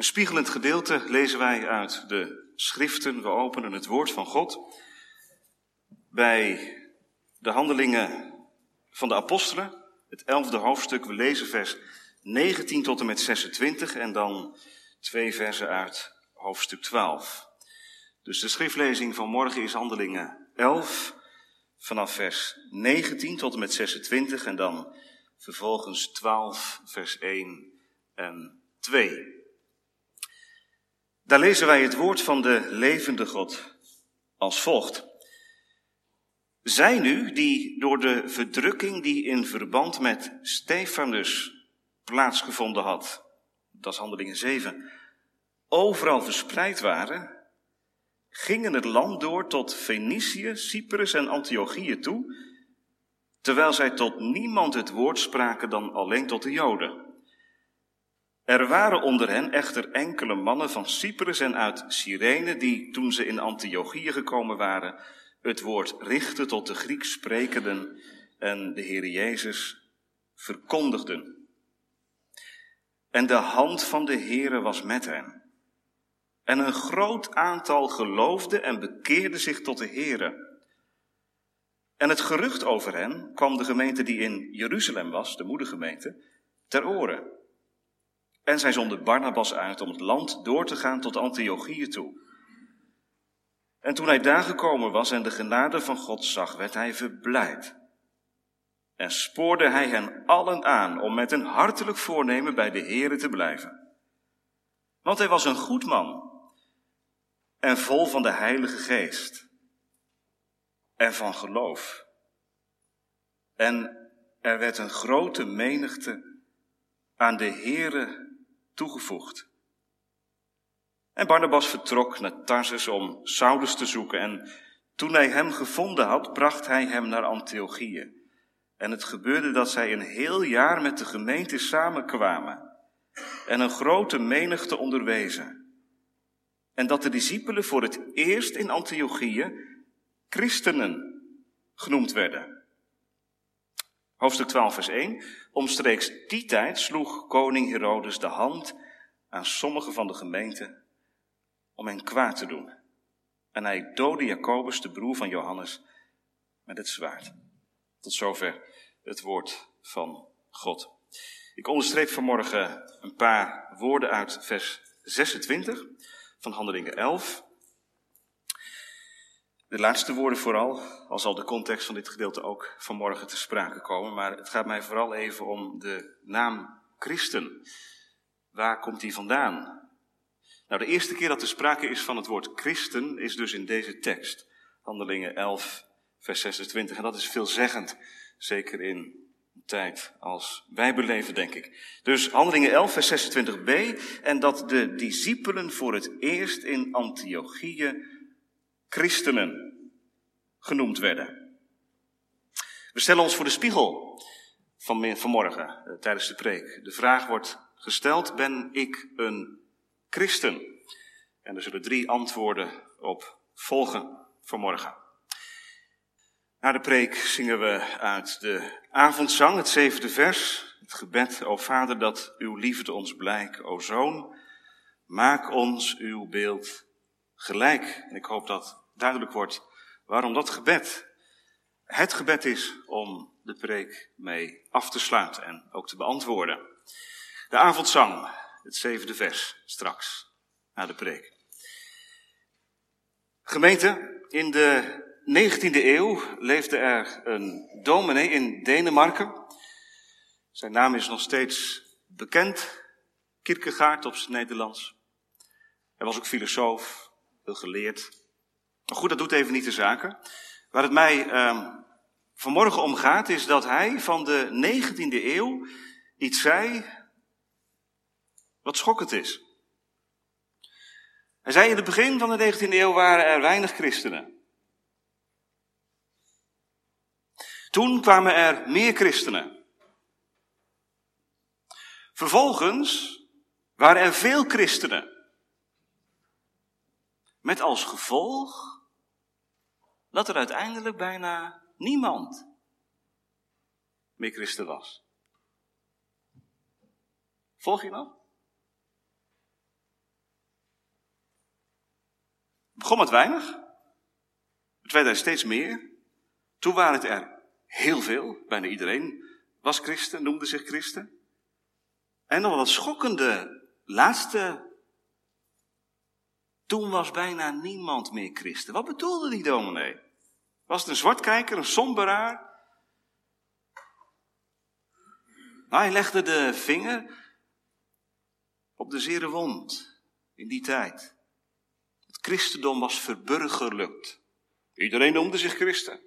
Een spiegelend gedeelte lezen wij uit de schriften. We openen het woord van God bij de handelingen van de apostelen, het elfde hoofdstuk. We lezen vers 19 tot en met 26 en dan twee versen uit hoofdstuk 12. Dus de schriftlezing van morgen is handelingen 11 vanaf vers 19 tot en met 26 en dan vervolgens 12 vers 1 en 2. Daar lezen wij het woord van de levende God als volgt. Zij nu, die door de verdrukking die in verband met Stefanus plaatsgevonden had, dat is handelingen 7, overal verspreid waren, gingen het land door tot Fenicië, Cyprus en Antiochië toe, terwijl zij tot niemand het woord spraken dan alleen tot de Joden. Er waren onder hen echter enkele mannen van Cyprus en uit Cyrene, die toen ze in Antiochië gekomen waren, het woord richtten tot de Grieks sprekenden en de Heer Jezus verkondigden. En de hand van de Heere was met hen. En een groot aantal geloofde en bekeerde zich tot de Heere. En het gerucht over hen kwam de gemeente die in Jeruzalem was, de moedergemeente, ter oren. En zij zonden Barnabas uit om het land door te gaan tot Antiochië toe. En toen hij daar gekomen was en de genade van God zag, werd hij verblijd. En spoorde hij hen allen aan om met een hartelijk voornemen bij de Here te blijven. Want hij was een goed man en vol van de Heilige Geest en van geloof. En er werd een grote menigte aan de Here toegevoegd. En Barnabas vertrok naar Tarsus om Saulus te zoeken en toen hij hem gevonden had, bracht hij hem naar Antiochië. En het gebeurde dat zij een heel jaar met de gemeente samenkwamen en een grote menigte onderwezen. En dat de discipelen voor het eerst in Antiochië christenen genoemd werden. Hoofdstuk 12, vers 1. Omstreeks die tijd sloeg koning Herodes de hand aan sommige van de gemeente om hen kwaad te doen. En hij doodde Jacobus, de broer van Johannes, met het zwaard. Tot zover het woord van God. Ik onderstreep vanmorgen een paar woorden uit vers 26 van Handelingen 11. De laatste woorden vooral, al zal de context van dit gedeelte ook vanmorgen te sprake komen, maar het gaat mij vooral even om de naam Christen. Waar komt die vandaan? Nou, de eerste keer dat er sprake is van het woord christen is dus in deze tekst, Handelingen 11, vers 26. En dat is veelzeggend, zeker in een tijd als wij beleven, denk ik. Dus Handelingen 11, vers 26b, en dat de discipelen voor het eerst in Antiochië christenen genoemd werden. We stellen ons voor de spiegel van vanmorgen eh, tijdens de preek. De vraag wordt gesteld, ben ik een christen? En er zullen drie antwoorden op volgen vanmorgen. Na de preek zingen we uit de avondzang, het zevende vers, het gebed, o Vader, dat uw liefde ons blijkt, o Zoon, maak ons uw beeld gelijk. En ik hoop dat duidelijk wordt waarom dat gebed het gebed is om de preek mee af te sluiten en ook te beantwoorden. De avondzang, het zevende vers, straks na de preek. Gemeente, in de 19e eeuw leefde er een dominee in Denemarken. Zijn naam is nog steeds bekend, Kierkegaard op zijn Nederlands. Hij was ook filosoof, geleerd. Maar goed, dat doet even niet de zaken. Waar het mij uh, vanmorgen om gaat, is dat hij van de 19e eeuw iets zei wat schokkend is. Hij zei in het begin van de 19e eeuw waren er weinig christenen. Toen kwamen er meer christenen. Vervolgens waren er veel christenen. Met als gevolg dat er uiteindelijk bijna niemand meer christen was. Volg je nog? begon met weinig. Het werd er steeds meer. Toen waren het er heel veel. Bijna iedereen was christen, noemde zich christen. En nog wat schokkende laatste toen was bijna niemand meer christen. Wat bedoelde die dominee? Was het een zwartkijker, een somberaar? Hij legde de vinger op de zere wond in die tijd. Het christendom was verburgerlijkt. Iedereen noemde zich christen.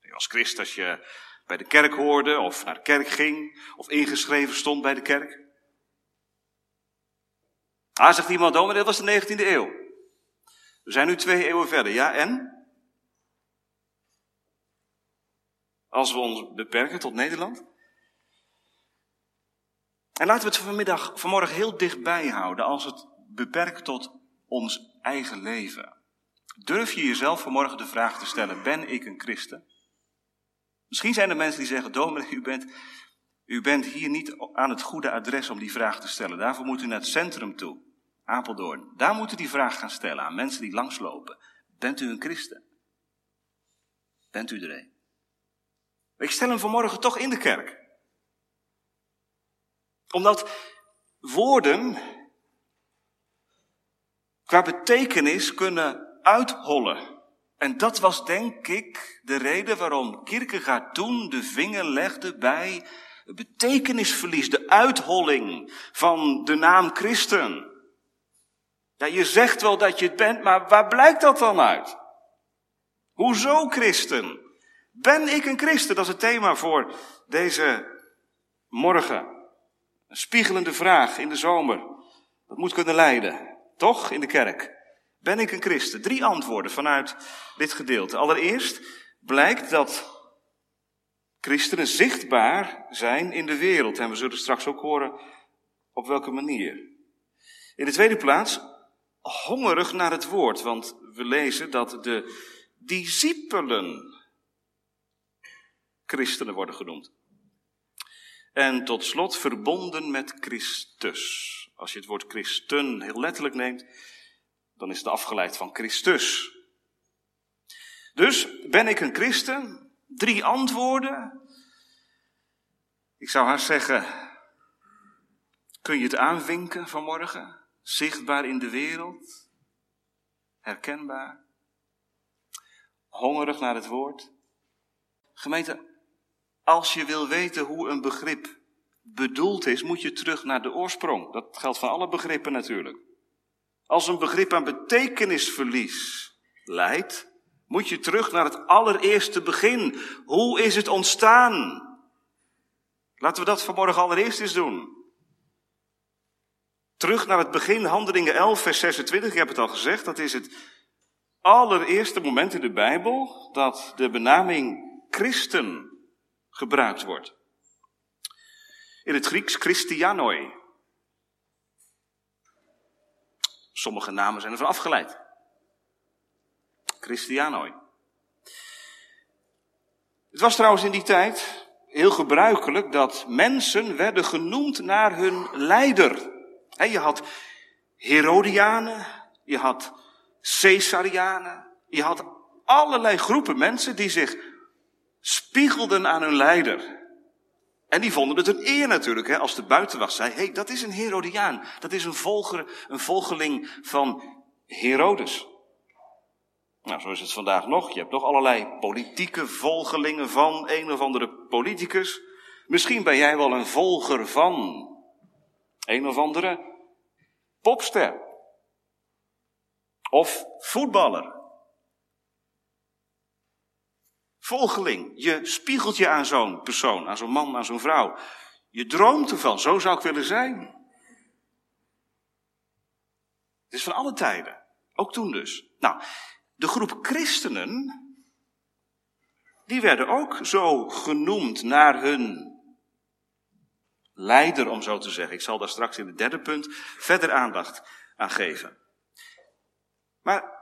Je was christen als je bij de kerk hoorde, of naar de kerk ging, of ingeschreven stond bij de kerk. Ah, zegt iemand, oh, maar dat was de 19e eeuw. We zijn nu twee eeuwen verder, ja en? Als we ons beperken tot Nederland? En laten we het vanmiddag, vanmorgen heel dichtbij houden als het beperkt tot ons eigen leven. Durf je jezelf vanmorgen de vraag te stellen, ben ik een christen? Misschien zijn er mensen die zeggen, dominee, u bent, u bent hier niet aan het goede adres om die vraag te stellen. Daarvoor moet u naar het centrum toe, Apeldoorn. Daar moet u die vraag gaan stellen aan mensen die langslopen. Bent u een christen? Bent u er een? Ik stel hem vanmorgen toch in de kerk omdat woorden qua betekenis kunnen uithollen. En dat was denk ik de reden waarom Kierkegaard toen de vinger legde bij het betekenisverlies, de uitholling van de naam christen. Ja, je zegt wel dat je het bent, maar waar blijkt dat dan uit? Hoezo christen? Ben ik een christen? Dat is het thema voor deze morgen. Een spiegelende vraag in de zomer. Dat moet kunnen leiden. Toch? In de kerk. Ben ik een christen? Drie antwoorden vanuit dit gedeelte. Allereerst blijkt dat christenen zichtbaar zijn in de wereld. En we zullen straks ook horen op welke manier. In de tweede plaats, hongerig naar het woord. Want we lezen dat de discipelen christenen worden genoemd. En tot slot verbonden met Christus. Als je het woord christen heel letterlijk neemt, dan is het afgeleid van Christus. Dus ben ik een christen? Drie antwoorden. Ik zou haar zeggen, kun je het aanvinken vanmorgen? Zichtbaar in de wereld? Herkenbaar? Hongerig naar het woord? Gemeente, als je wil weten hoe een begrip bedoeld is, moet je terug naar de oorsprong. Dat geldt van alle begrippen natuurlijk. Als een begrip aan betekenisverlies leidt, moet je terug naar het allereerste begin. Hoe is het ontstaan? Laten we dat vanmorgen allereerst eens doen. Terug naar het begin, Handelingen 11, vers 26, ik heb het al gezegd, dat is het allereerste moment in de Bijbel dat de benaming christen gebruikt wordt. In het Grieks Christianoi. Sommige namen zijn ervan afgeleid. Christianoi. Het was trouwens in die tijd heel gebruikelijk dat mensen werden genoemd naar hun leider. Je had Herodianen, je had Caesarianen, je had allerlei groepen mensen die zich spiegelden aan hun leider. En die vonden het een eer natuurlijk, hè, als de buitenwacht zei, hey, dat is een Herodiaan. Dat is een, volger, een volgeling van Herodes. Nou, zo is het vandaag nog. Je hebt nog allerlei politieke volgelingen van een of andere politicus. Misschien ben jij wel een volger van een of andere popster. Of voetballer. Volgeling. Je spiegelt je aan zo'n persoon, aan zo'n man, aan zo'n vrouw. Je droomt ervan, zo zou ik willen zijn. Het is van alle tijden. Ook toen dus. Nou, de groep christenen, die werden ook zo genoemd naar hun leider, om zo te zeggen. Ik zal daar straks in het derde punt verder aandacht aan geven. Maar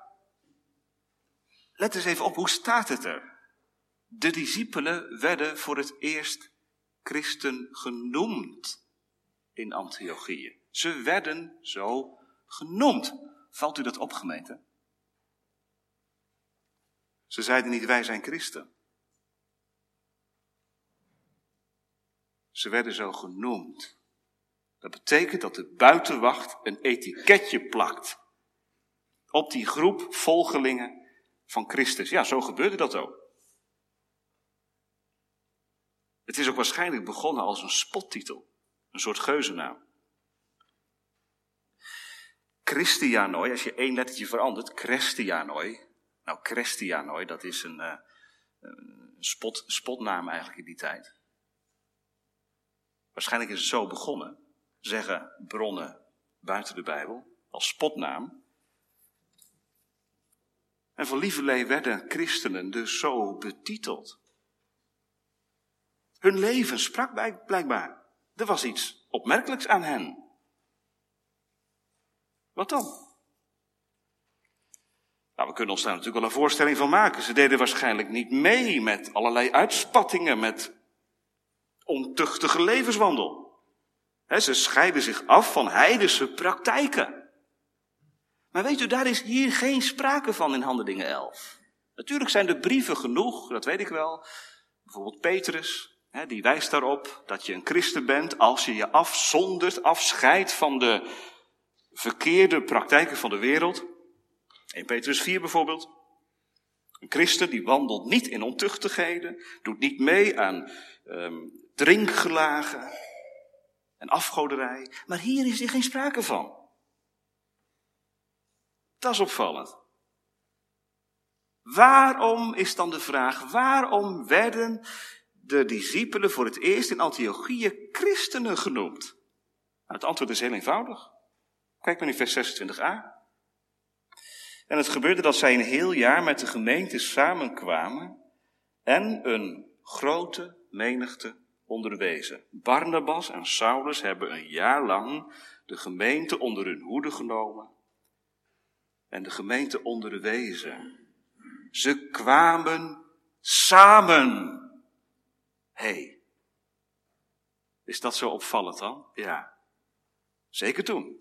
let eens even op, hoe staat het er? De discipelen werden voor het eerst christen genoemd in Antiochië. Ze werden zo genoemd. Valt u dat op, gemeente? Ze zeiden niet wij zijn christen. Ze werden zo genoemd. Dat betekent dat de buitenwacht een etiketje plakt op die groep volgelingen van Christus. Ja, zo gebeurde dat ook. Het is ook waarschijnlijk begonnen als een spottitel, een soort geuzennaam. Christianoi, als je één lettertje verandert, Christianoi. Nou, Christianoi, dat is een, een spot, spotnaam eigenlijk in die tijd. Waarschijnlijk is het zo begonnen, zeggen bronnen buiten de Bijbel, als spotnaam. En van lieverlee werden christenen dus zo betiteld. Hun leven sprak blijkbaar. Er was iets opmerkelijks aan hen. Wat dan? Nou, we kunnen ons daar natuurlijk wel een voorstelling van maken. Ze deden waarschijnlijk niet mee met allerlei uitspattingen, met ontuchtige levenswandel. ze scheiden zich af van heidense praktijken. Maar weet u, daar is hier geen sprake van in Handelingen 11. Natuurlijk zijn de brieven genoeg, dat weet ik wel. Bijvoorbeeld Petrus, die wijst daarop dat je een christen bent als je je afzondert, afscheidt van de verkeerde praktijken van de wereld. 1 Petrus 4 bijvoorbeeld. Een christen die wandelt niet in ontuchtigheden, doet niet mee aan um, drinkgelagen en afgoderij. Maar hier is er geen sprake van. Dat is opvallend. Waarom is dan de vraag, waarom werden de discipelen voor het eerst in Antiochië christenen genoemd? Nou, het antwoord is heel eenvoudig. Kijk maar in vers 26a. En het gebeurde dat zij een heel jaar met de gemeente samenkwamen en een grote menigte onderwezen. Barnabas en Saulus hebben een jaar lang de gemeente onder hun hoede genomen en de gemeente onderwezen. Ze kwamen samen. hey, is dat zo opvallend dan? Ja, zeker toen.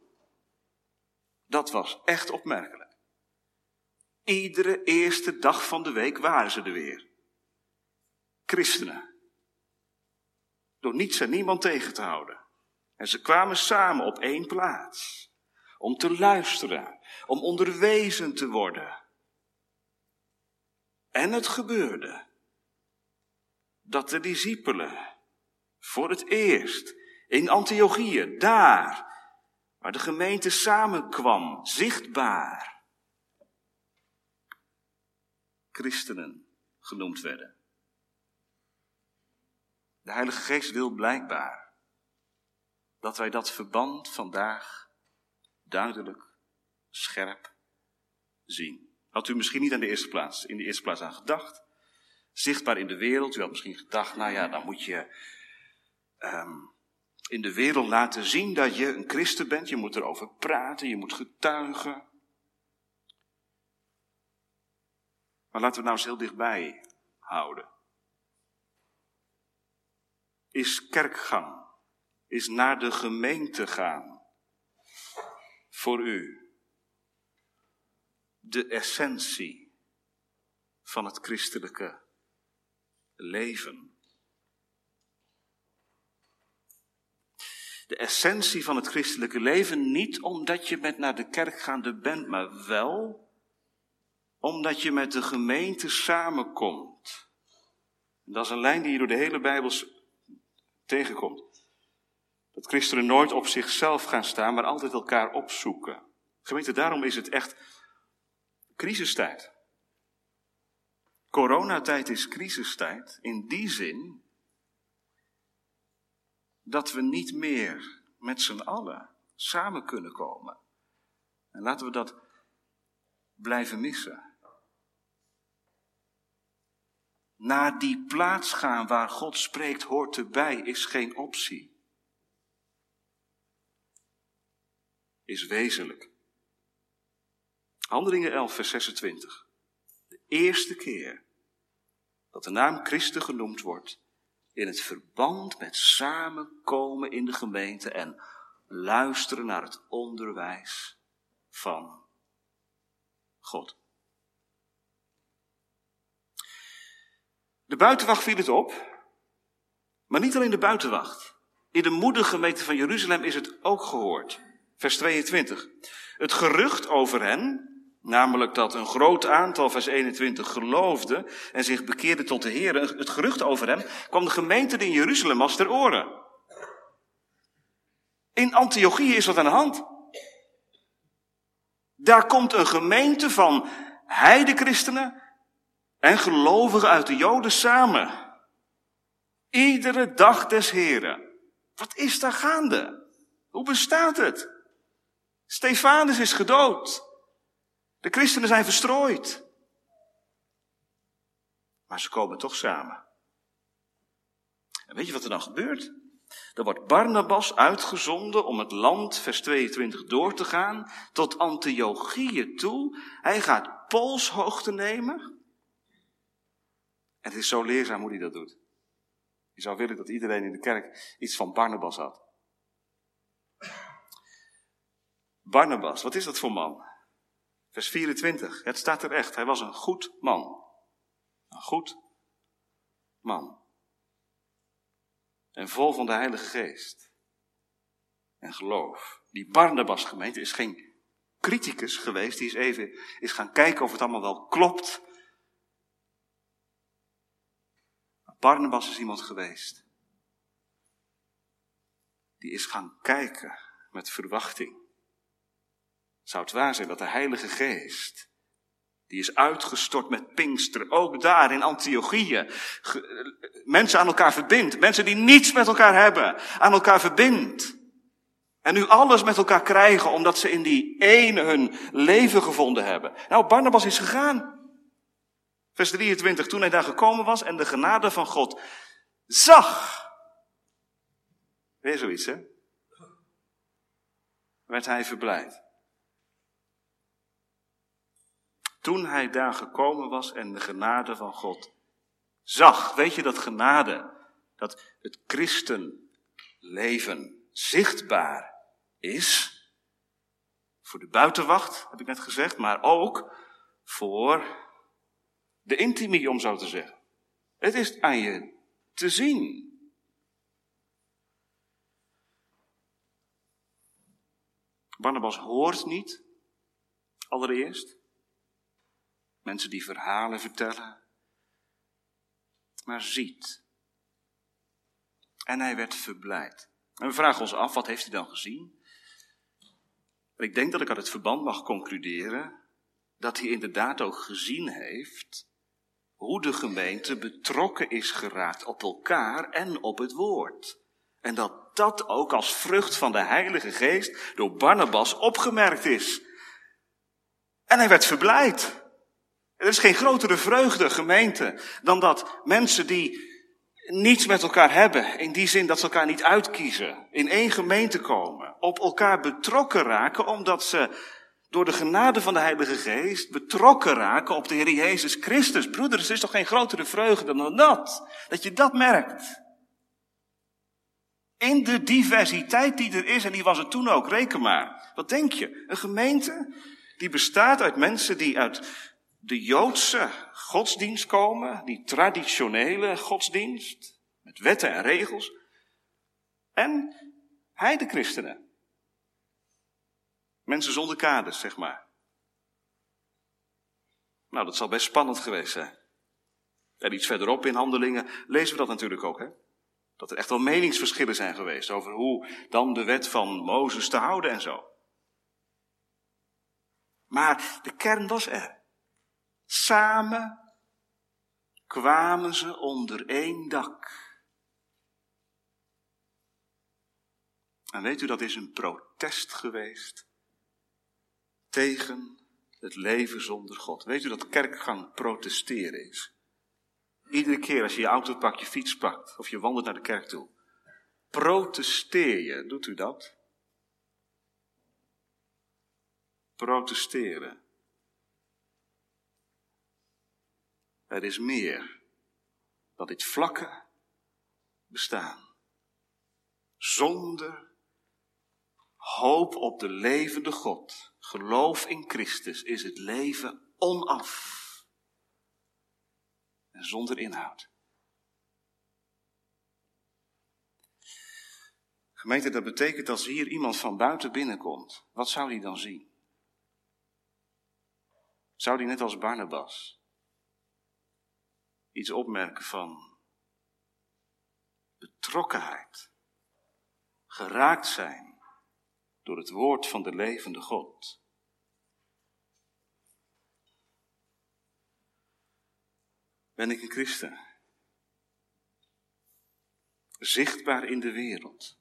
Dat was echt opmerkelijk. Iedere eerste dag van de week waren ze er weer. Christenen. Door niets en niemand tegen te houden. En ze kwamen samen op één plaats. Om te luisteren. Om onderwezen te worden. En het gebeurde. Dat de discipelen voor het eerst in Antiochië, daar waar de gemeente samenkwam, zichtbaar, christenen genoemd werden. De Heilige Geest wil blijkbaar dat wij dat verband vandaag duidelijk, scherp zien. Had u misschien niet aan de eerste plaats, in de eerste plaats aan gedacht? Zichtbaar in de wereld. U had misschien gedacht, nou ja, dan moet je um, in de wereld laten zien dat je een christen bent. Je moet erover praten, je moet getuigen. Maar laten we nou eens heel dichtbij houden. Is kerkgang, is naar de gemeente gaan, voor u de essentie van het christelijke leven? de essentie van het christelijke leven niet omdat je met naar de kerk gaande bent, maar wel omdat je met de gemeente samenkomt. Dat is een lijn die je door de hele Bijbel tegenkomt. Dat christenen nooit op zichzelf gaan staan, maar altijd elkaar opzoeken. Gemeente, daarom is het echt crisistijd. Coronatijd is crisistijd in die zin dat we niet meer met z'n allen samen kunnen komen. En laten we dat blijven missen. Naar die plaats gaan waar God spreekt hoort erbij, is geen optie. Is wezenlijk. Handelingen 11, vers 26. De eerste keer dat de naam Christus genoemd wordt, in het verband met samenkomen in de gemeente en luisteren naar het onderwijs van God. De buitenwacht viel het op, maar niet alleen de buitenwacht. In de moedergemeente van Jeruzalem is het ook gehoord. Vers 22. Het gerucht over hen, namelijk dat een groot aantal, vers 21, geloofde en zich bekeerde tot de Heer, het gerucht over hem, kwam de gemeente in Jeruzalem als ter oren. In Antiochië is wat aan de hand. Daar komt een gemeente van heidechristenen en gelovigen uit de Joden samen. Iedere dag des Heren. Wat is daar gaande? Hoe bestaat het? Stefanus is gedood. De christenen zijn verstrooid. Maar ze komen toch samen. En weet je wat er dan gebeurt? Er wordt Barnabas uitgezonden om het land, vers 22, door te gaan, tot Antiochieën toe. Hij gaat polshoogte nemen. En het is zo leerzaam hoe hij dat doet. Je zou willen dat iedereen in de kerk iets van Barnabas had. Barnabas, wat is dat voor man? Vers 24, het staat er echt. Hij was een goed man. Een goed man. En vol van de Heilige Geest. En geloof. Die Barnabas gemeente is geen criticus geweest. Die is even is gaan kijken of het allemaal wel klopt. Barnabas is iemand geweest. Die is gaan kijken met verwachting. Zou het waar zijn dat de Heilige Geest, die is uitgestort met Pinkster, ook daar in Antiochieën, mensen aan elkaar verbindt, mensen die niets met elkaar hebben, aan elkaar verbindt. En nu alles met elkaar krijgen omdat ze in die ene hun leven gevonden hebben. Nou, Barnabas is gegaan. Vers 23, toen hij daar gekomen was en de genade van God zag. Weer zoiets, hè? Werd hij verblijd. Toen hij daar gekomen was en de genade van God zag. Weet je dat genade, dat het christenleven zichtbaar is? Voor de buitenwacht, heb ik net gezegd, maar ook voor de intimie, om zo te zeggen. Het is aan je te zien. Barnabas hoort niet, allereerst. Mensen die verhalen vertellen, maar ziet. En hij werd verblijd. En we vragen ons af, wat heeft hij dan gezien? En ik denk dat ik uit het verband mag concluderen dat hij inderdaad ook gezien heeft hoe de gemeente betrokken is geraakt op elkaar en op het woord. En dat dat ook als vrucht van de Heilige Geest door Barnabas opgemerkt is. En hij werd verblijd. Er is geen grotere vreugde, gemeente, dan dat mensen die niets met elkaar hebben, in die zin dat ze elkaar niet uitkiezen, in één gemeente komen, op elkaar betrokken raken, omdat ze door de genade van de Heilige Geest betrokken raken op de Heer Jezus Christus. Broeders, er is toch geen grotere vreugde dan dat? Dat je dat merkt. In de diversiteit die er is, en die was er toen ook, reken maar. Wat denk je? Een gemeente die bestaat uit mensen die uit de Joodse godsdienst komen, die traditionele godsdienst, met wetten en regels, en heidechristenen. Mensen zonder kaders, zeg maar. Nou, dat zal best spannend geweest zijn. En iets verderop in handelingen lezen we dat natuurlijk ook, hè? Dat er echt wel meningsverschillen zijn geweest over hoe dan de wet van Mozes te houden en zo. Maar de kern was er. Samen kwamen ze onder één dak. En weet u, dat is een protest geweest tegen het leven zonder God. Weet u dat kerkgang protesteren is? Iedere keer als je je auto pakt, je fiets pakt of je wandelt naar de kerk toe. Protesteer je, doet u dat? Protesteren. Er is meer dan dit vlakke bestaan. Zonder Hoop op de levende God, geloof in Christus is het leven onaf en zonder inhoud. Gemeente, dat betekent als hier iemand van buiten binnenkomt, wat zou die dan zien? Zou die net als Barnabas iets opmerken van betrokkenheid, geraakt zijn, door het woord van de levende God? Ben ik een christen? Zichtbaar in de wereld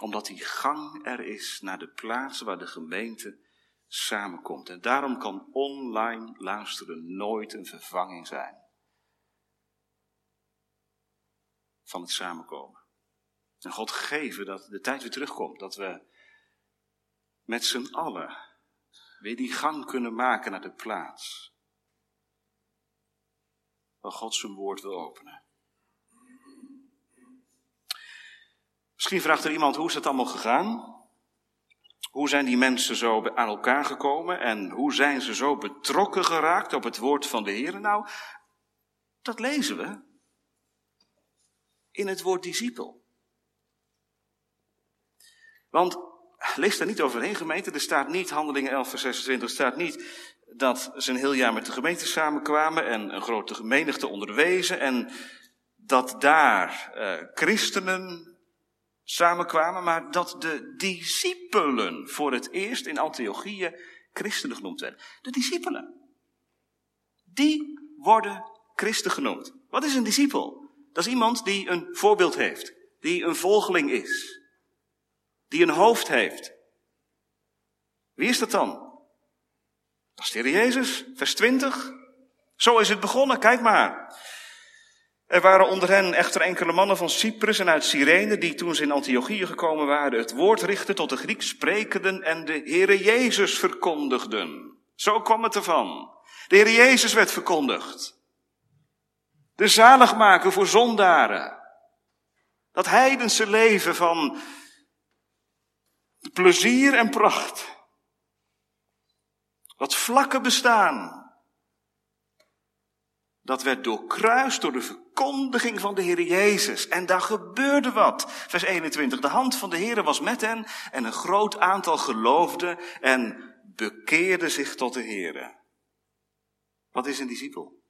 omdat die gang er is naar de plaats waar de gemeente samenkomt. En daarom kan online luisteren nooit een vervanging zijn van het samenkomen. En God geven dat de tijd weer terugkomt, dat we met z'n allen weer die gang kunnen maken naar de plaats waar God zijn woord wil openen. Misschien vraagt er iemand, hoe is dat allemaal gegaan? Hoe zijn die mensen zo aan elkaar gekomen en hoe zijn ze zo betrokken geraakt op het woord van de Heer? Nou, dat lezen we in het woord discipel. Want, lees daar niet overheen gemeente, er staat niet, handelingen 11 vers 26, er staat niet dat ze een heel jaar met de gemeente samenkwamen en een grote menigte onderwezen en dat daar eh, christenen samenkwamen, maar dat de discipelen voor het eerst in Antiochieën christenen genoemd werden. De discipelen. Die worden christen genoemd. Wat is een discipel? Dat is iemand die een voorbeeld heeft, die een volgeling is, die een hoofd heeft. Wie is dat dan? Dat is de Heer Jezus, vers 20. Zo is het begonnen, kijk maar. Er waren onder hen echter enkele mannen van Cyprus en uit Cyrene, die toen ze in Antiochië gekomen waren, het woord richtten tot de Grieks sprekenden en de Heere Jezus verkondigden. Zo kwam het ervan. De Heere Jezus werd verkondigd. De zaligmaker voor zondaren. Dat heidense leven van plezier en pracht. Dat vlakke bestaan dat werd doorkruist door de verkondiging van de Heer Jezus. En daar gebeurde wat. Vers 21. De hand van de Heer was met hen en een groot aantal geloofde en bekeerde zich tot de Heer. Wat is een discipel?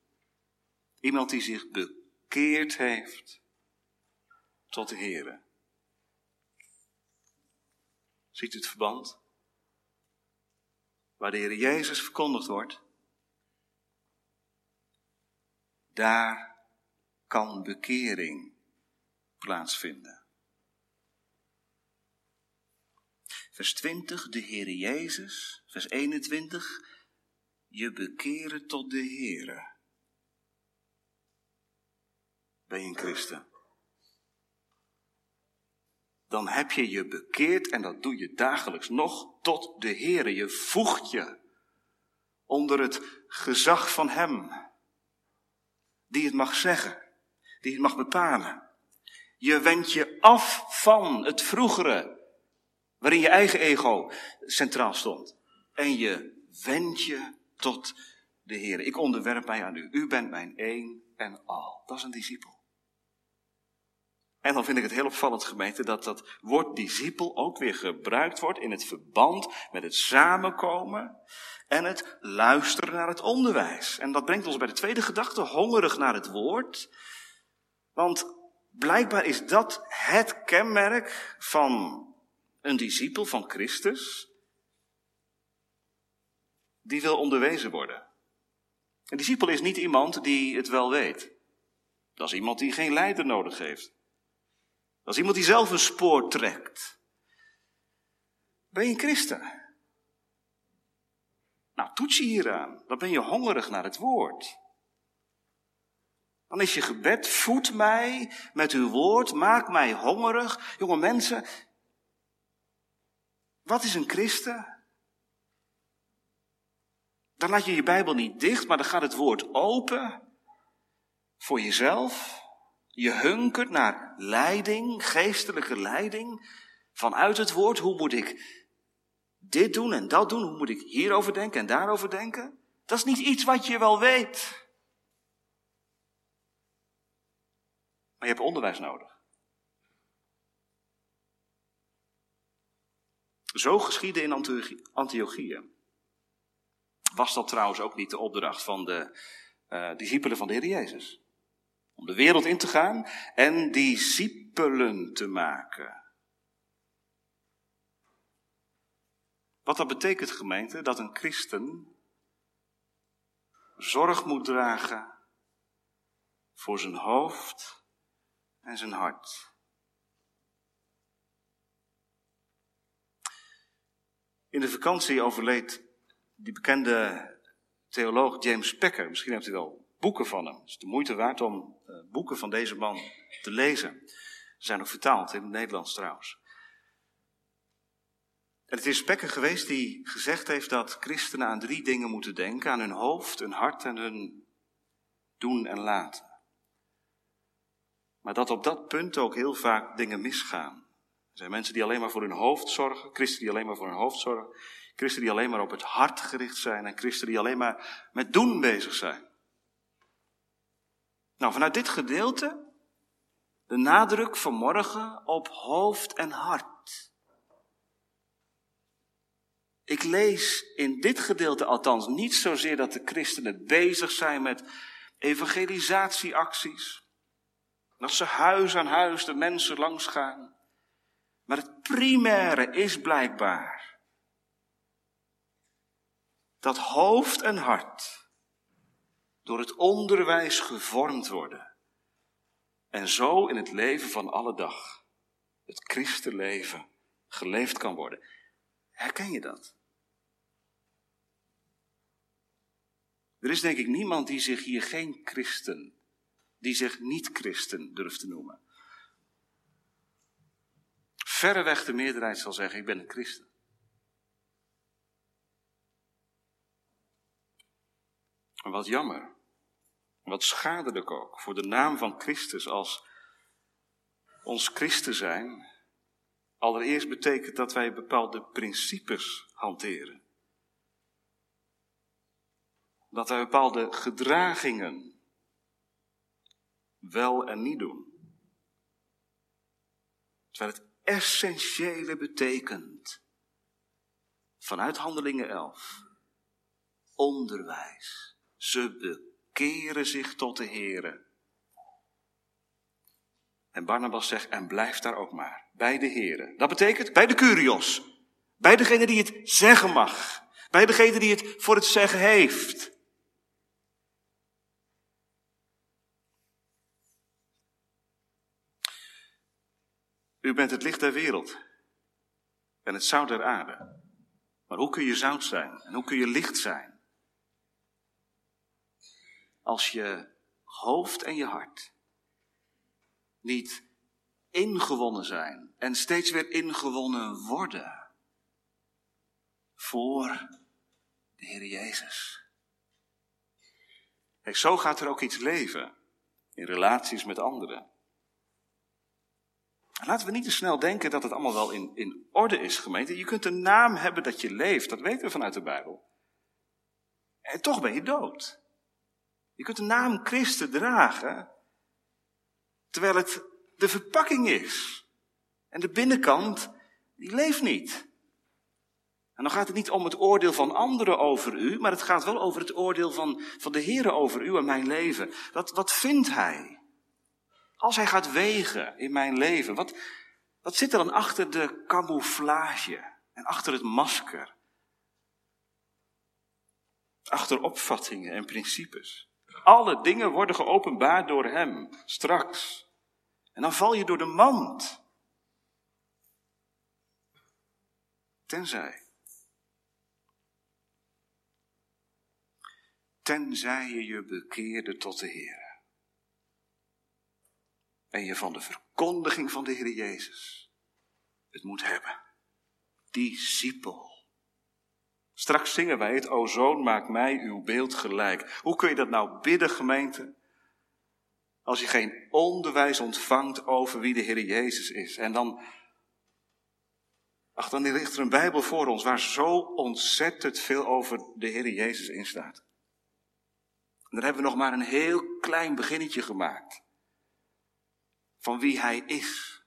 Iemand die zich bekeerd heeft tot de Heer. Ziet u het verband? Waar de Heer Jezus verkondigd wordt, daar kan bekering plaatsvinden. Vers 20, de Heere Jezus. Vers 21, je bekeren tot de Heere. Ben je een christen? Dan heb je je bekeerd en dat doe je dagelijks nog tot de Heere. Je voegt je onder het gezag van Hem die het mag zeggen, die het mag bepalen. Je wendt je af van het vroegere, waarin je eigen ego centraal stond. En je wendt je tot de Heer. Ik onderwerp mij aan u. U bent mijn één en al. Dat is een discipel. En dan vind ik het heel opvallend, gemeente, dat dat woord discipel ook weer gebruikt wordt in het verband met het samenkomen en het luisteren naar het onderwijs. En dat brengt ons bij de tweede gedachte, hongerig naar het woord. Want blijkbaar is dat het kenmerk van een discipel van Christus, die wil onderwezen worden. Een discipel is niet iemand die het wel weet. Dat is iemand die geen leider nodig heeft. Is iemand die zelf een spoor trekt. Ben je een christen? Nou, toets je hieraan. Dan ben je hongerig naar het woord. Dan is je gebed, voed mij met uw woord, maak mij hongerig. Jonge mensen, wat is een christen? Dan laat je je Bijbel niet dicht, maar dan gaat het woord open voor jezelf. Je hunkert naar leiding, geestelijke leiding, vanuit het woord. Hoe moet ik dit doen en dat doen? Hoe moet ik hierover denken en daarover denken? Dat is niet iets wat je wel weet. Maar je hebt onderwijs nodig. Zo geschiedde in Antiochië. Was dat trouwens ook niet de opdracht van de uh, discipelen van de Heer Jezus? Om de wereld in te gaan en discipelen te maken. Wat dat betekent, gemeente, dat een christen zorg moet dragen voor zijn hoofd en zijn hart. In de vakantie overleed die bekende theoloog James Packer. Misschien hebt u wel boeken van hem. Het is de moeite waard om uh, boeken van deze man te lezen. Ze zijn ook vertaald in het Nederlands trouwens. En het is Packer geweest die gezegd heeft dat christenen aan drie dingen moeten denken: aan hun hoofd, hun hart en hun doen en laten. Maar dat op dat punt ook heel vaak dingen misgaan. Er zijn mensen die alleen maar voor hun hoofd zorgen, christen die alleen maar voor hun hoofd zorgen, christen die alleen maar op het hart gericht zijn en christen die alleen maar met doen bezig zijn. Nou, vanuit dit gedeelte de nadruk vanmorgen op hoofd en hart. Ik lees in dit gedeelte althans niet zozeer dat de christenen bezig zijn met evangelisatieacties. Dat ze huis aan huis de mensen langs gaan. Maar het primaire is blijkbaar dat hoofd en hart door het onderwijs gevormd worden. En zo in het leven van alle dag, het christenleven, geleefd kan worden. Herken je dat? Er is denk ik niemand die zich hier geen christen, die zich niet christen durft te noemen verreweg de meerderheid zal zeggen, ik ben een christen. En wat jammer, wat schadelijk ook voor de naam van Christus als ons christen zijn, allereerst betekent dat wij bepaalde principes hanteren. Dat wij bepaalde gedragingen wel en niet doen. Terwijl het essentiële betekent. Vanuit Handelingen 11. Onderwijs. Ze bekeren zich tot de Here. En Barnabas zegt, en blijf daar ook maar. Bij de Here. Dat betekent bij de Curios. Bij degene die het zeggen mag. Bij degene die het voor het zeggen heeft. U bent het licht der wereld en het zout der aarde. Maar hoe kun je zout zijn en hoe kun je licht zijn? Als je hoofd en je hart niet ingewonnen zijn en steeds weer ingewonnen worden voor de Heer Jezus. Kijk, zo gaat er ook iets leven in relaties met anderen. Laten we niet te snel denken dat het allemaal wel in, in orde is, gemeente. Je kunt een naam hebben dat je leeft, dat weten we vanuit de Bijbel. En toch ben je dood. Je kunt de naam Christen dragen, terwijl het de verpakking is. En de binnenkant, die leeft niet. En dan gaat het niet om het oordeel van anderen over u, maar het gaat wel over het oordeel van, van de Heer over u en mijn leven. Wat, wat vindt Hij? Als hij gaat wegen in mijn leven, wat, wat zit er dan achter de camouflage en achter het masker? Achter opvattingen en principes. Alle dingen worden geopenbaard door hem, straks. En dan val je door de mand. Tenzij. Tenzij je je bekeerde tot de Heer en je van de verkondiging van de Heer Jezus het moet hebben. Discipel. Straks zingen wij het, o zoon, maak mij uw beeld gelijk. Hoe kun je dat nou bidden, gemeente? Als je geen onderwijs ontvangt over wie de Heer Jezus is. En dan, ach, dan ligt er een Bijbel voor ons waar zo ontzettend veel over de Heer Jezus in staat. Daar hebben we nog maar een heel klein beginnetje gemaakt van wie hij is.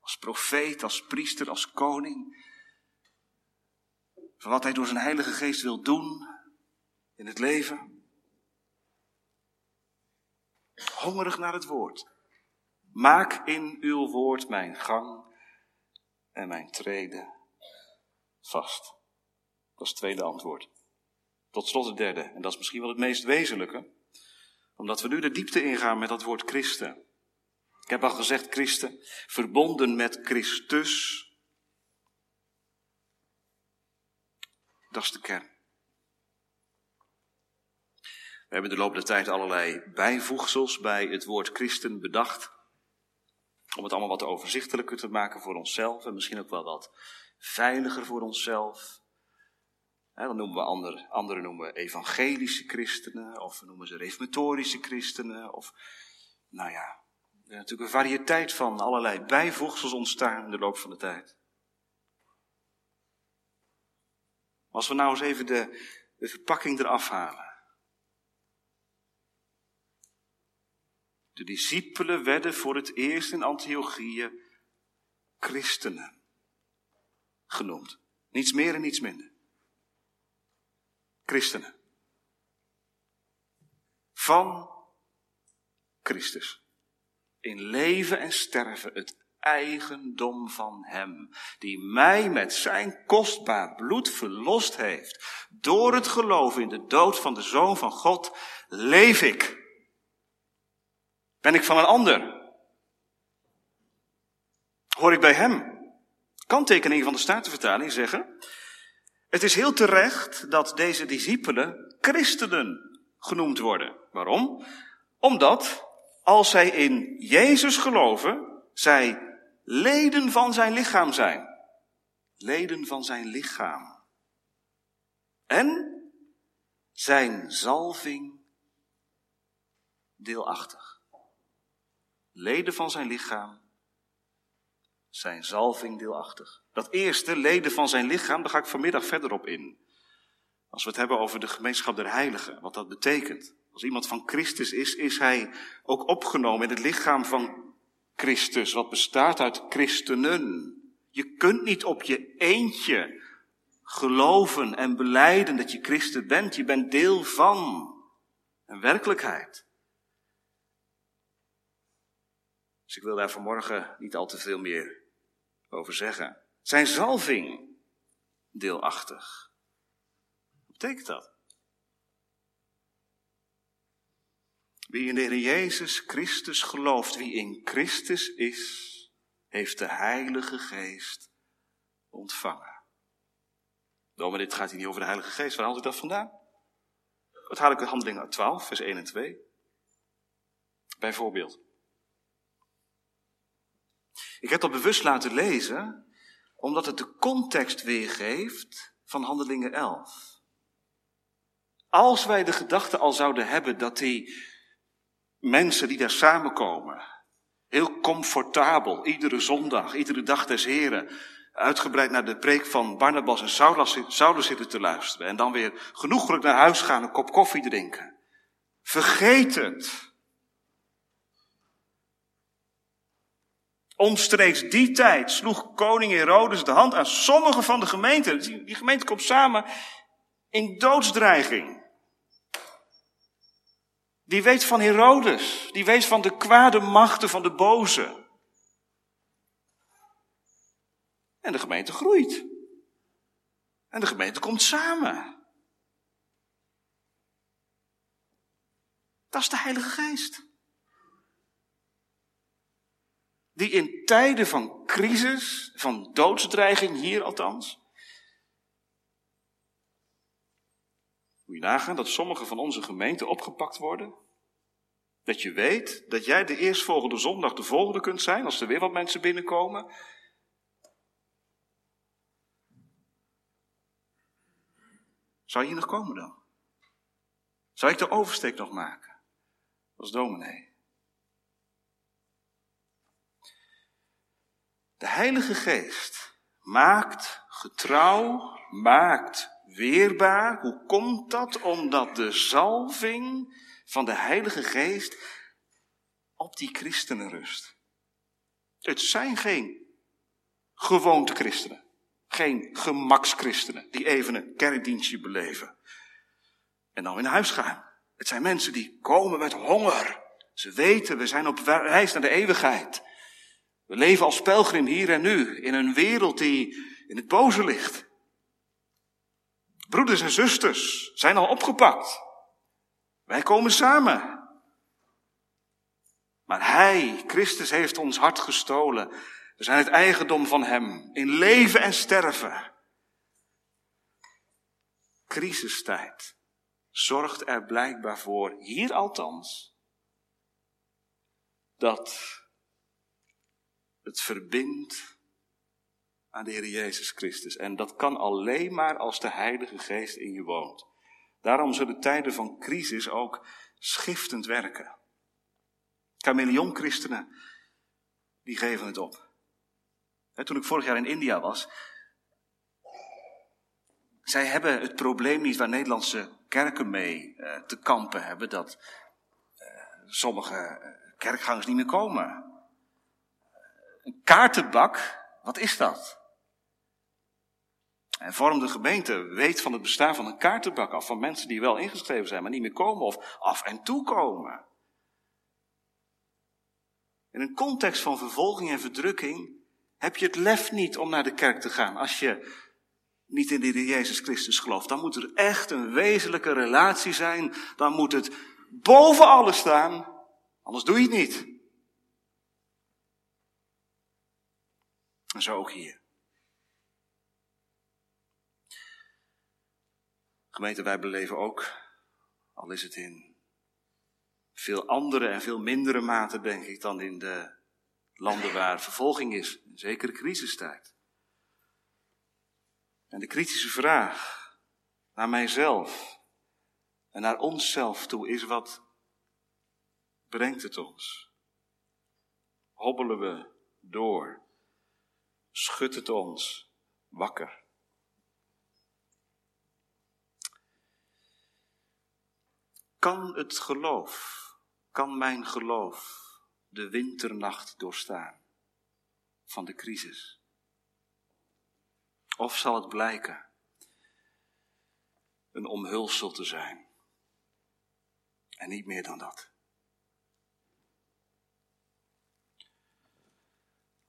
Als profeet, als priester, als koning. Van wat hij door zijn Heilige Geest wil doen in het leven. Hongerig naar het woord. Maak in uw woord mijn gang en mijn treden vast. Dat is het tweede antwoord. Tot slot het derde, en dat is misschien wel het meest wezenlijke, omdat we nu de diepte ingaan met dat woord christen. Ik heb al gezegd christen, verbonden met Christus. Dat is de kern. We hebben de loop der tijd allerlei bijvoegsels bij het woord christen bedacht. Om het allemaal wat overzichtelijker te maken voor onszelf en misschien ook wel wat veiliger voor onszelf. dan noemen we anderen, anderen noemen we evangelische christenen, of we noemen ze reformatorische christenen, of nou ja, er is natuurlijk een variëteit van allerlei bijvoegsels ontstaan in de loop van de tijd. Als we nou eens even de, verpakking eraf halen. De discipelen werden voor het eerst in Antiochië christenen genoemd. Niets meer en niets minder. Christenen. Van Christus. In leven en sterven het eigendom van Hem, die mij met zijn kostbaar bloed verlost heeft. Door het geloof in de dood van de Zoon van God leef ik. Ben ik van een ander? Hoor ik bij Hem? Kanttekening van de Statenvertaling zeggen, het is heel terecht dat deze discipelen christenen genoemd worden. Waarom? Omdat als zij in Jezus geloven, zij leden van zijn lichaam zijn. Leden van zijn lichaam. En zijn zalving deelachtig. Leden van zijn lichaam, zijn zalving deelachtig. Dat eerste, leden van zijn lichaam, daar ga ik vanmiddag verder op in. Als we het hebben over de gemeenschap der heiligen, wat dat betekent. Als iemand van Christus is, is hij ook opgenomen in het lichaam van Christus, wat bestaat uit christenen. Je kunt niet op je eentje geloven en beleiden dat je christen bent. Je bent deel van een werkelijkheid. Dus ik wil daar vanmorgen niet al te veel meer over zeggen. Zijn zalving deelachtig. Wat betekent dat? Wie in de Heer Jezus Christus gelooft, wie in Christus is, heeft de Heilige Geest ontvangen. maar dit gaat hier niet over de Heilige Geest. Waar haal ik dat vandaan? Wat haal ik de handelingen 12, vers 1 en 2? Bijvoorbeeld. Ik heb dat bewust laten lezen, omdat het de context weergeeft van handelingen 11. Als wij de gedachte al zouden hebben dat die mensen die daar samenkomen. Heel comfortabel, iedere zondag, iedere dag des Heren. Uitgebreid naar de preek van Barnabas en Saulus, zitten te luisteren. En dan weer genoeglijk naar huis gaan, een kop koffie drinken. Vergeet het. Omstreeks die tijd sloeg koning Herodes de hand aan sommige van de gemeenten. Die gemeente komt samen in doodsdreiging. Die weet van Herodes. Die weet van de kwade machten van de boze. En de gemeente groeit. En de gemeente komt samen. Dat is de Heilige Geest. Die in tijden van crisis, van doodsdreiging, hier althans, Moet je nagaan dat sommige van onze gemeenten opgepakt worden? Dat je weet dat jij de eerstvolgende zondag de volgende kunt zijn als er weer wat mensen binnenkomen. Zou je hier nog komen dan? Zou ik de oversteek nog maken? Als dominee. De Heilige Geest maakt getrouw, maakt weerbaar. Hoe komt dat? Omdat de zalving van de Heilige Geest op die christenen rust. Het zijn geen gewoonte christenen. Geen gemakschristenen die even een kerkdienstje beleven. En dan weer naar huis gaan. Het zijn mensen die komen met honger. Ze weten, we zijn op reis naar de eeuwigheid. We leven als pelgrim hier en nu in een wereld die in het boze ligt. Broeders en zusters zijn al opgepakt. Wij komen samen. Maar Hij, Christus, heeft ons hart gestolen. We zijn het eigendom van Hem, in leven en sterven. Crisistijd zorgt er blijkbaar voor, hier althans, dat het verbindt aan de Heer Jezus Christus. En dat kan alleen maar als de Heilige Geest in je woont. Daarom zullen tijden van crisis ook schiftend werken. Chameleon-christenen, die geven het op. toen ik vorig jaar in India was, zij hebben het probleem niet waar Nederlandse kerken mee uh, te kampen hebben, dat uh, sommige eh, kerkgangers niet meer komen. Een kaartenbak, wat is dat? En vormde gemeente weet van het bestaan van een kaartenbak af, van mensen die wel ingeschreven zijn, maar niet meer komen of af en toe komen. In een context van vervolging en verdrukking heb je het lef niet om naar de kerk te gaan als je niet in de Jezus Christus gelooft. Dan moet er echt een wezenlijke relatie zijn. Dan moet het boven alles staan. Anders doe je het niet. En zo ook hier. Gemeente, wij beleven ook, al is het in veel andere en veel mindere mate, denk ik, dan in de landen waar vervolging is, een zekere crisistijd. En de kritische vraag naar mijzelf en naar onszelf toe is wat brengt het ons? Hobbelen we door? Schudt het ons wakker? Kan het geloof, kan mijn geloof de winternacht doorstaan van de crisis? Of zal het blijken een omhulsel te zijn? En niet meer dan dat.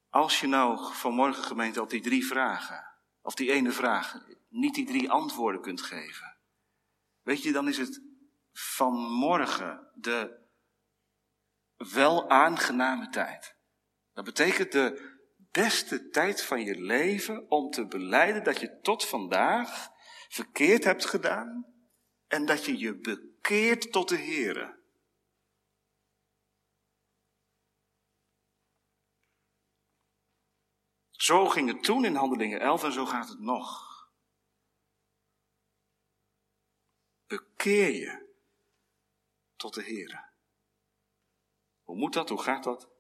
Als je nou vanmorgen gemeente op die drie vragen, of die ene vraag, niet die drie antwoorden kunt geven, weet je, dan is het vanmorgen de wel aangename tijd. Dat betekent de beste tijd van je leven om te beleiden dat je tot vandaag verkeerd hebt gedaan en dat je je bekeert tot de Here. Zo ging het toen in Handelingen 11 en zo gaat het nog. Bekeer je tot de Here. Hoe moet dat? Hoe gaat dat?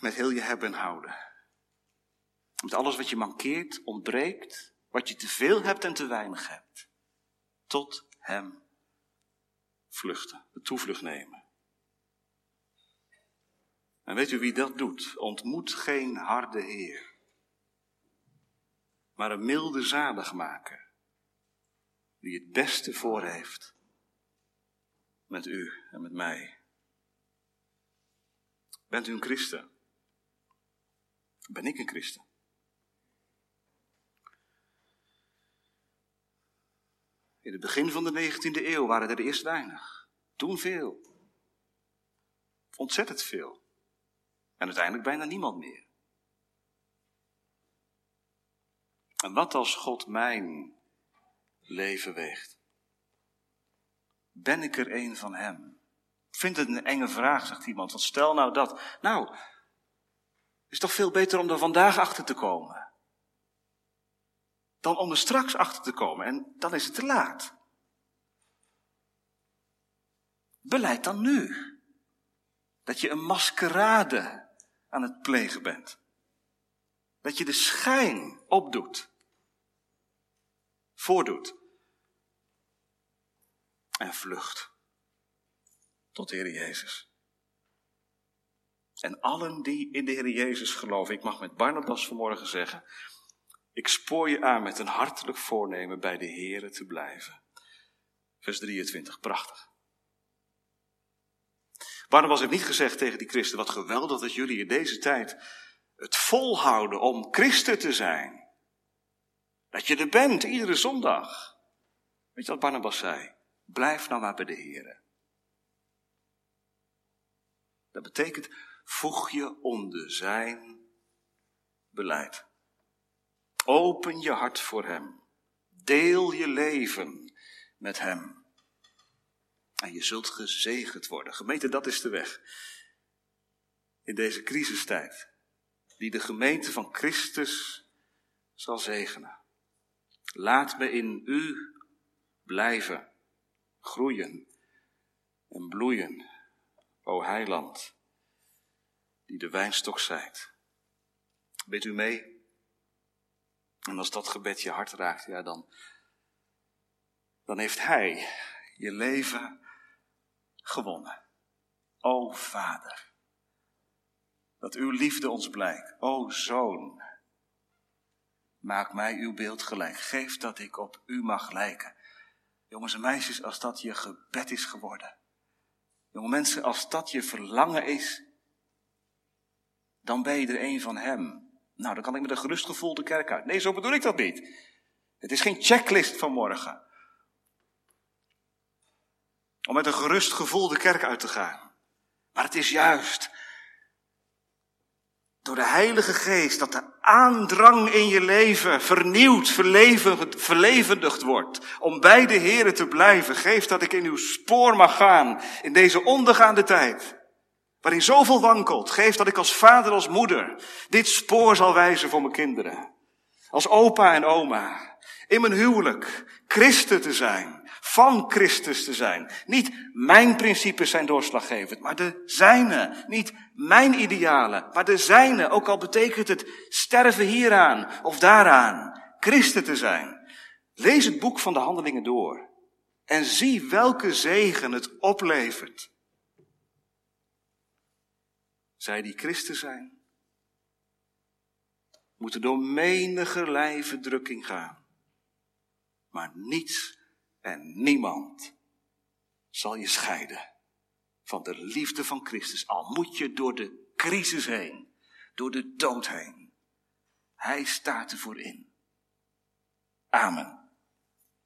met heel je hebben en houden. Met alles wat je mankeert, ontbreekt, wat je te veel hebt en te weinig hebt. Tot Hem vluchten, de toevlucht nemen. En weet u wie dat doet? Ontmoet geen harde Heer, maar een milde zaligmaker, die het beste voor heeft met u en met mij. Bent u een christen? ben ik een christen. In het begin van de 19e eeuw waren er eerst weinig. Toen veel. Ontzettend veel. En uiteindelijk bijna niemand meer. En wat als God mijn leven weegt? Ben ik er een van Hem? Ik vind het een enge vraag, zegt iemand. Want stel nou dat. Nou, is toch veel beter om er vandaag achter te komen. Dan om er straks achter te komen. En dan is het te laat. Beleid dan nu. Dat je een maskerade aan het plegen bent. Dat je de schijn opdoet. Voordoet. En vlucht. Tot Heer Jezus. En allen die in de Heer Jezus geloven, ik mag met Barnabas vanmorgen zeggen, ik spoor je aan met een hartelijk voornemen bij de Heer te blijven. Vers 23, prachtig. Barnabas heeft niet gezegd tegen die christen, wat geweldig dat jullie in deze tijd het volhouden om christen te zijn. Dat je er bent, iedere zondag. Weet je wat Barnabas zei? Blijf nou maar bij de Heer. Dat betekent, voeg je onder zijn beleid. Open je hart voor hem. Deel je leven met hem. En je zult gezegend worden. Gemeente, dat is de weg. In deze crisistijd. Die de gemeente van Christus zal zegenen. Laat me in u blijven, groeien en bloeien, o heiland, die de wijnstok zijt. Bidt u mee? En als dat gebed je hart raakt, ja, dan, dan heeft Hij je leven gewonnen. O Vader, dat uw liefde ons blijkt. O Zoon, maak mij uw beeld gelijk. Geef dat ik op u mag lijken. Jongens en meisjes, als dat je gebed is geworden. Jonge mensen, als dat je verlangen is, dan ben je er een van Hem. Nou, dan kan ik met een gerust gevoel de kerk uit. Nee, zo bedoel ik dat niet. Het is geen checklist van morgen. Om met een gerust gevoel de kerk uit te gaan. Maar het is juist door de Heilige Geest dat de aandrang in je leven vernieuwd, verlevendigd wordt. Om bij de Here te blijven. Geef dat ik in uw spoor mag gaan in deze ondergaande tijd. Waarin zoveel wankelt. Geef dat ik als vader, als moeder dit spoor zal wijzen voor mijn kinderen. Als opa en oma. In mijn huwelijk. Christen te zijn van Christus te zijn. Niet mijn principes zijn doorslaggevend, maar de zijne. Niet mijn idealen, maar de zijne. Ook al betekent het sterven hieraan of daaraan. Christen te zijn. Lees het boek van de handelingen door. En zie welke zegen het oplevert. Zij die christen zijn, moeten door menige verdrukking gaan. Maar niets en niemand zal je scheiden van de liefde van Christus. Al moet je door de crisis heen, door de dood heen. Hij staat ervoor in. Amen.